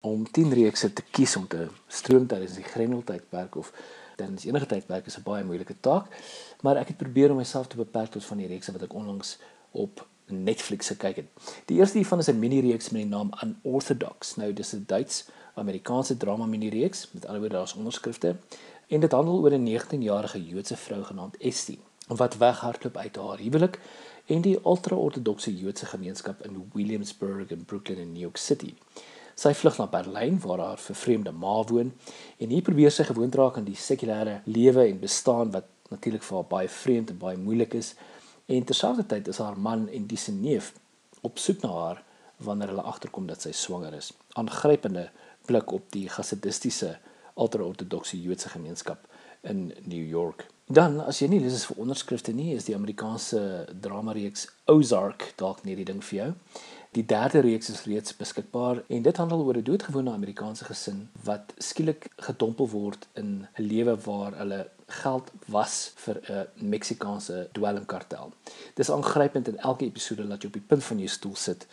om 10 reekse te kies om te stroom tydens die Grendel tydperk of tydens enige tydperk is 'n baie moeilike taak, maar ek het probeer om myself te beperk tot van die reekse wat ek onlangs op Netflix gekyk het. Die eerste hiervan is 'n mini-reeks met die naam Unorthodox. Nou dis 'n Duits-Amerikaanse drama mini-reeks, met ander woorde daar's onderskrifte en dit handel oor 'n 19-jarige Joodse vrou genaamd Estie wat weghardloop uit haar huwelik en die ultra-ortodokse Joodse gemeenskap in Williamsburg en Brooklyn in New York City. Sy vlug na Berlyn waar haar vervreemde ma woon en hier probeer sy gewoond raak aan die sekulêre lewe en bestaan wat natuurlik vir haar baie vreemd en baie moeilik is. En terselfdertyd is haar man en die se neef op soek na haar wanneer hulle agterkom dat sy swanger is. Aangrypende blik op die gasidistiese ultra-ortodokse Joodse gemeenskap in New York. Dan as jy nie lus is vir onderskrifte nie, is die Amerikaanse drama reeks Ozark dalk nie die ding vir jou. Die derde reeks is reeds beskikbaar en dit handel oor 'n doodgewone Amerikaanse gesin wat skielik gedompel word in 'n lewe waar hulle geld was vir 'n Meksikaanse dwelmkartel. Dis aangrypend en elke episode laat jou op die punt van jou stoel sit.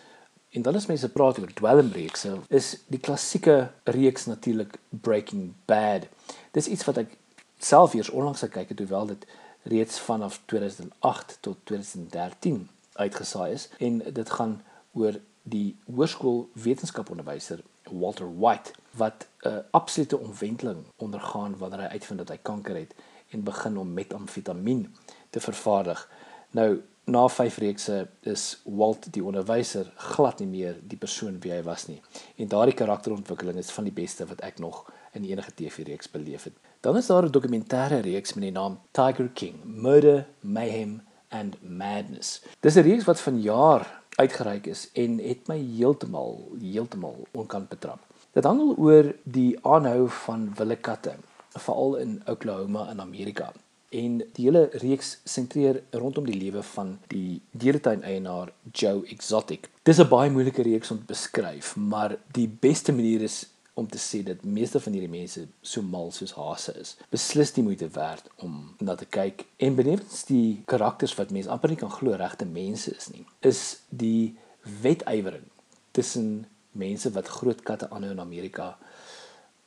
En dan as mense praat oor dwelmreekse, is die klassieke reeks natuurlik Breaking Bad. Dis iets wat ek self eers onlangs gekyk het hoewel dit reeds vanaf 2008 tot 2013 uitgesaai is en dit gaan oor die hoërskool wetenskaponderwyser Walter White wat 'n absolute omwenteling ondergaan wanneer hy uitvind dat hy kanker het en begin om metamfetamien te vervaardig. Nou na 5 reekse is Walt die onderwyser glad nie meer die persoon wie hy was nie. En daardie karakterontwikkeling is van die beste wat ek nog in enige TV-reeks beleef het. Dan is daar 'n dokumentêre reeks met die naam Tiger King: Murder, Mayhem and Madness. Dis 'n reeks wat vanjaar uitgereik is en het my heeltemal heeltemal onkant betrap. Dit handel oor die aanhou van wilde katte, veral in Oklahoma in Amerika. En die hele reeks sentreer rondom die lewe van die dieretuin eienaar Joe Exotic. Dis 'n baie moeilike reeks om te beskryf, maar die beste manier is om te sê dat meeste van hierdie mense so mal soos hase is. Beslis die moeite werd om na te kyk en benewens die karakters wat mense amper nie kan glo regte mense is nie, is die wetywering tussen mense wat groot katte aanhou in Amerika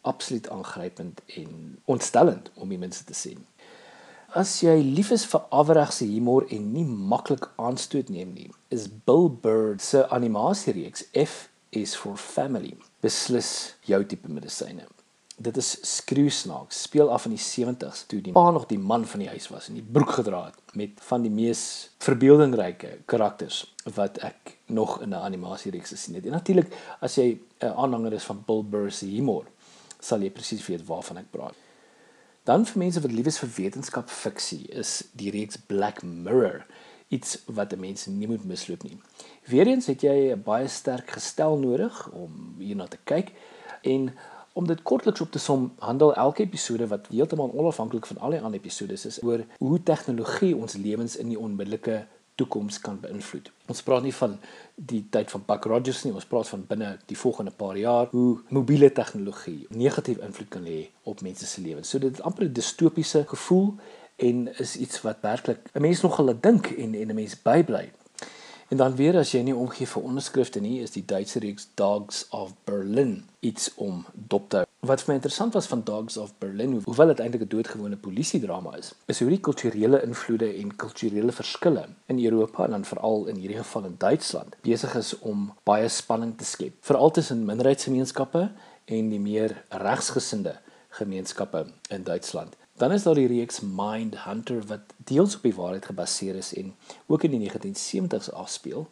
absoluut aangrypend en ontstellend om die mense te sien. As jy lief is vir afregse humor en nie maklik aanstoot neem nie, is Bill Burr se animasiereeks F is for family beslis jou tipe medisyne. Dit is skreeusnaaks, speel af in die 70s toe die pa nog die man van die huis was en die broek gedra het met van die mees verbeeldingryke karakters wat ek nog in 'n animasiereeks gesien het. En natuurlik as jy 'n aanhanger is van Bill Burr se humor, sal jy presies weet waarvan ek praat. Dan vir mense wat lief is vir wetenskap fiksie, is die reeks Black Mirror iets wat 'n mens nie moet misloop nie. Weereens het jy 'n baie sterk gestel nodig om hierna te kyk en om dit kortliks op te som, handel elke episode wat heeltemal onafhanklik van al die ander episodes is oor hoe tegnologie ons lewens in die onmiddellike toekoms kan beïnvloed. Ons praat nie van die tyd van Buck Rogers nie, ons praat van binne die volgende paar jaar hoe mobiele tegnologie negatief invloed kan hê op mense se lewens. So dit is amper 'n distopiese gevoel en is iets wat werklik 'n mens nog hulle dink en en 'n mens bybly. En dan weer as jy nie omgee vir onderskrifte nie, is die Duitse reeks Dogs of Berlin iets om dop te hou. Wat vir my interessant was van Dogs of Berlin, hoewel dit eintlik 'n doodgewone polisiedrama is, is hoe die kulturele invloede en kulturele verskille in Europa en dan veral in hierdie geval in Duitsland besig is om baie spanning te skep, veral tussen minderheidsgemeenskappe en die meer regsgesinde gemeenskappe in Duitsland. Dan is daar die reeks Mind Hunter wat deels op die waarheid gebaseer is en ook in die 1970s afspeel.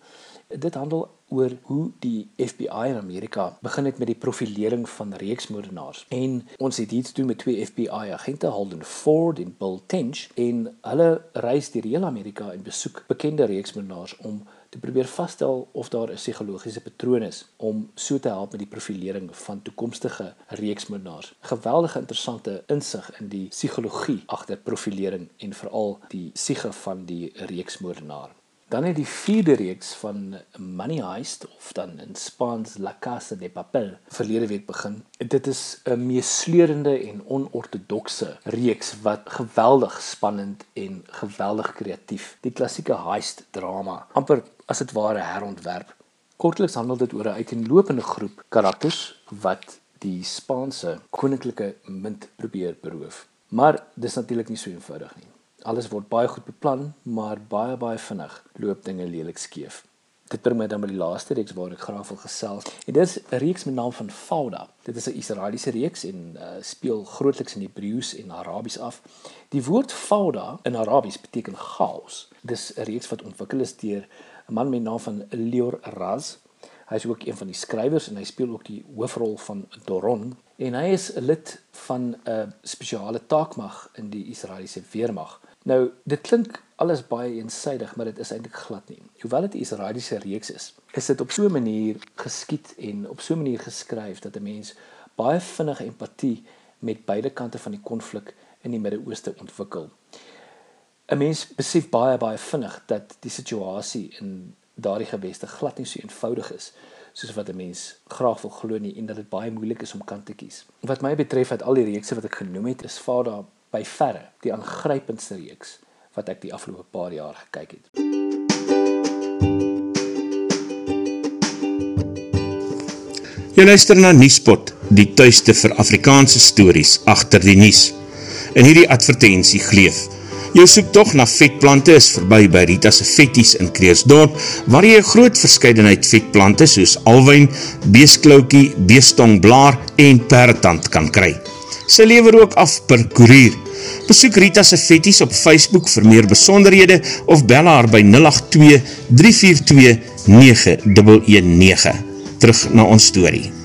Dit handel oor hoe die FBI in Amerika begin het met die profilering van reeksmoordenaars. En ons het hier te doen met twee FBI agente, Holden Ford en Bill Tench, en hulle reis deur heel Amerika en besoek bekende reeksmoordenaars om te probeer vasstel of daar 'n psigologiese patroon is om so te help met die profilering van toekomstige reeksmoordenaars. Geweldige interessante insig in die psigologie agter profilering en veral die siege van die reeksmoordenaar. Dan het die vierde reeks van Money Heist of dan in Spaans La Casa de Papel verlede week begin. Dit is 'n meesleurende en onortodokse reeks wat geweldig spannend en geweldig kreatief. Die klassieke heist drama, amper as dit ware herontwerp Kortliks handel dit oor 'n uiteenlopende groep karakters wat die Spaanse koninklike munt probeer beroof. Maar dis natuurlik nie so eenvoudig nie. Alles word baie goed beplan, maar baie baie vinnig loop dinge lelik skeef. Dit bring my dan by die laaste reeks waar ek graag wil gesels. En dit is 'n reeks met naam van Fauda. Dit is 'n Israeliese reeks en uh, speel grootliks in Hebreëus en Arabies af. Die woord Fauda in Arabies beteken chaos. Dis 'n reeks wat ontwikkel is deur 'n man met naam van Lior Raz. Hy is ook een van die skrywers en hy speel ook die hoofrol van Doron en hy is 'n lid van 'n spesiale taakmag in die Israeliese weermag. Nou, dit klink alles baie eensydig, maar dit is eintlik glad nie. Hoewel dit 'n Israeliese reeks is, is dit op so 'n manier geskied en op so 'n manier geskryf dat 'n mens baie vinnige empatie met beide kante van die konflik in die Midde-Ooste ontwikkel. 'n Mens besef baie baie vinnig dat die situasie in daardie geweste glad nie so eenvoudig is soos wat 'n mens graag wil glo nie en dat dit baie moeilik is om kant te kies. Wat my betref uit al die reekse wat ek genoem het, is Vader by verre die aangrypendste reeks wat ek die afgelope paar jaar gekyk het. Jy luister na Nuuspot, die tuiste vir Afrikaanse stories agter die nuus. In hierdie advertensie gleef Jou soektocht na vetplante is verby by Rita's Vetties in Kreersdorp, waar jy een groot verscheidenheid vetplante soos alwijn, beesklaukie, beestong, en perretand kan kry. Sy lever ook af per koerier. Besoek Rita's Vetties op Facebook vir meer besonderhede of bel haar by 082 342 9119. Terug na ons story.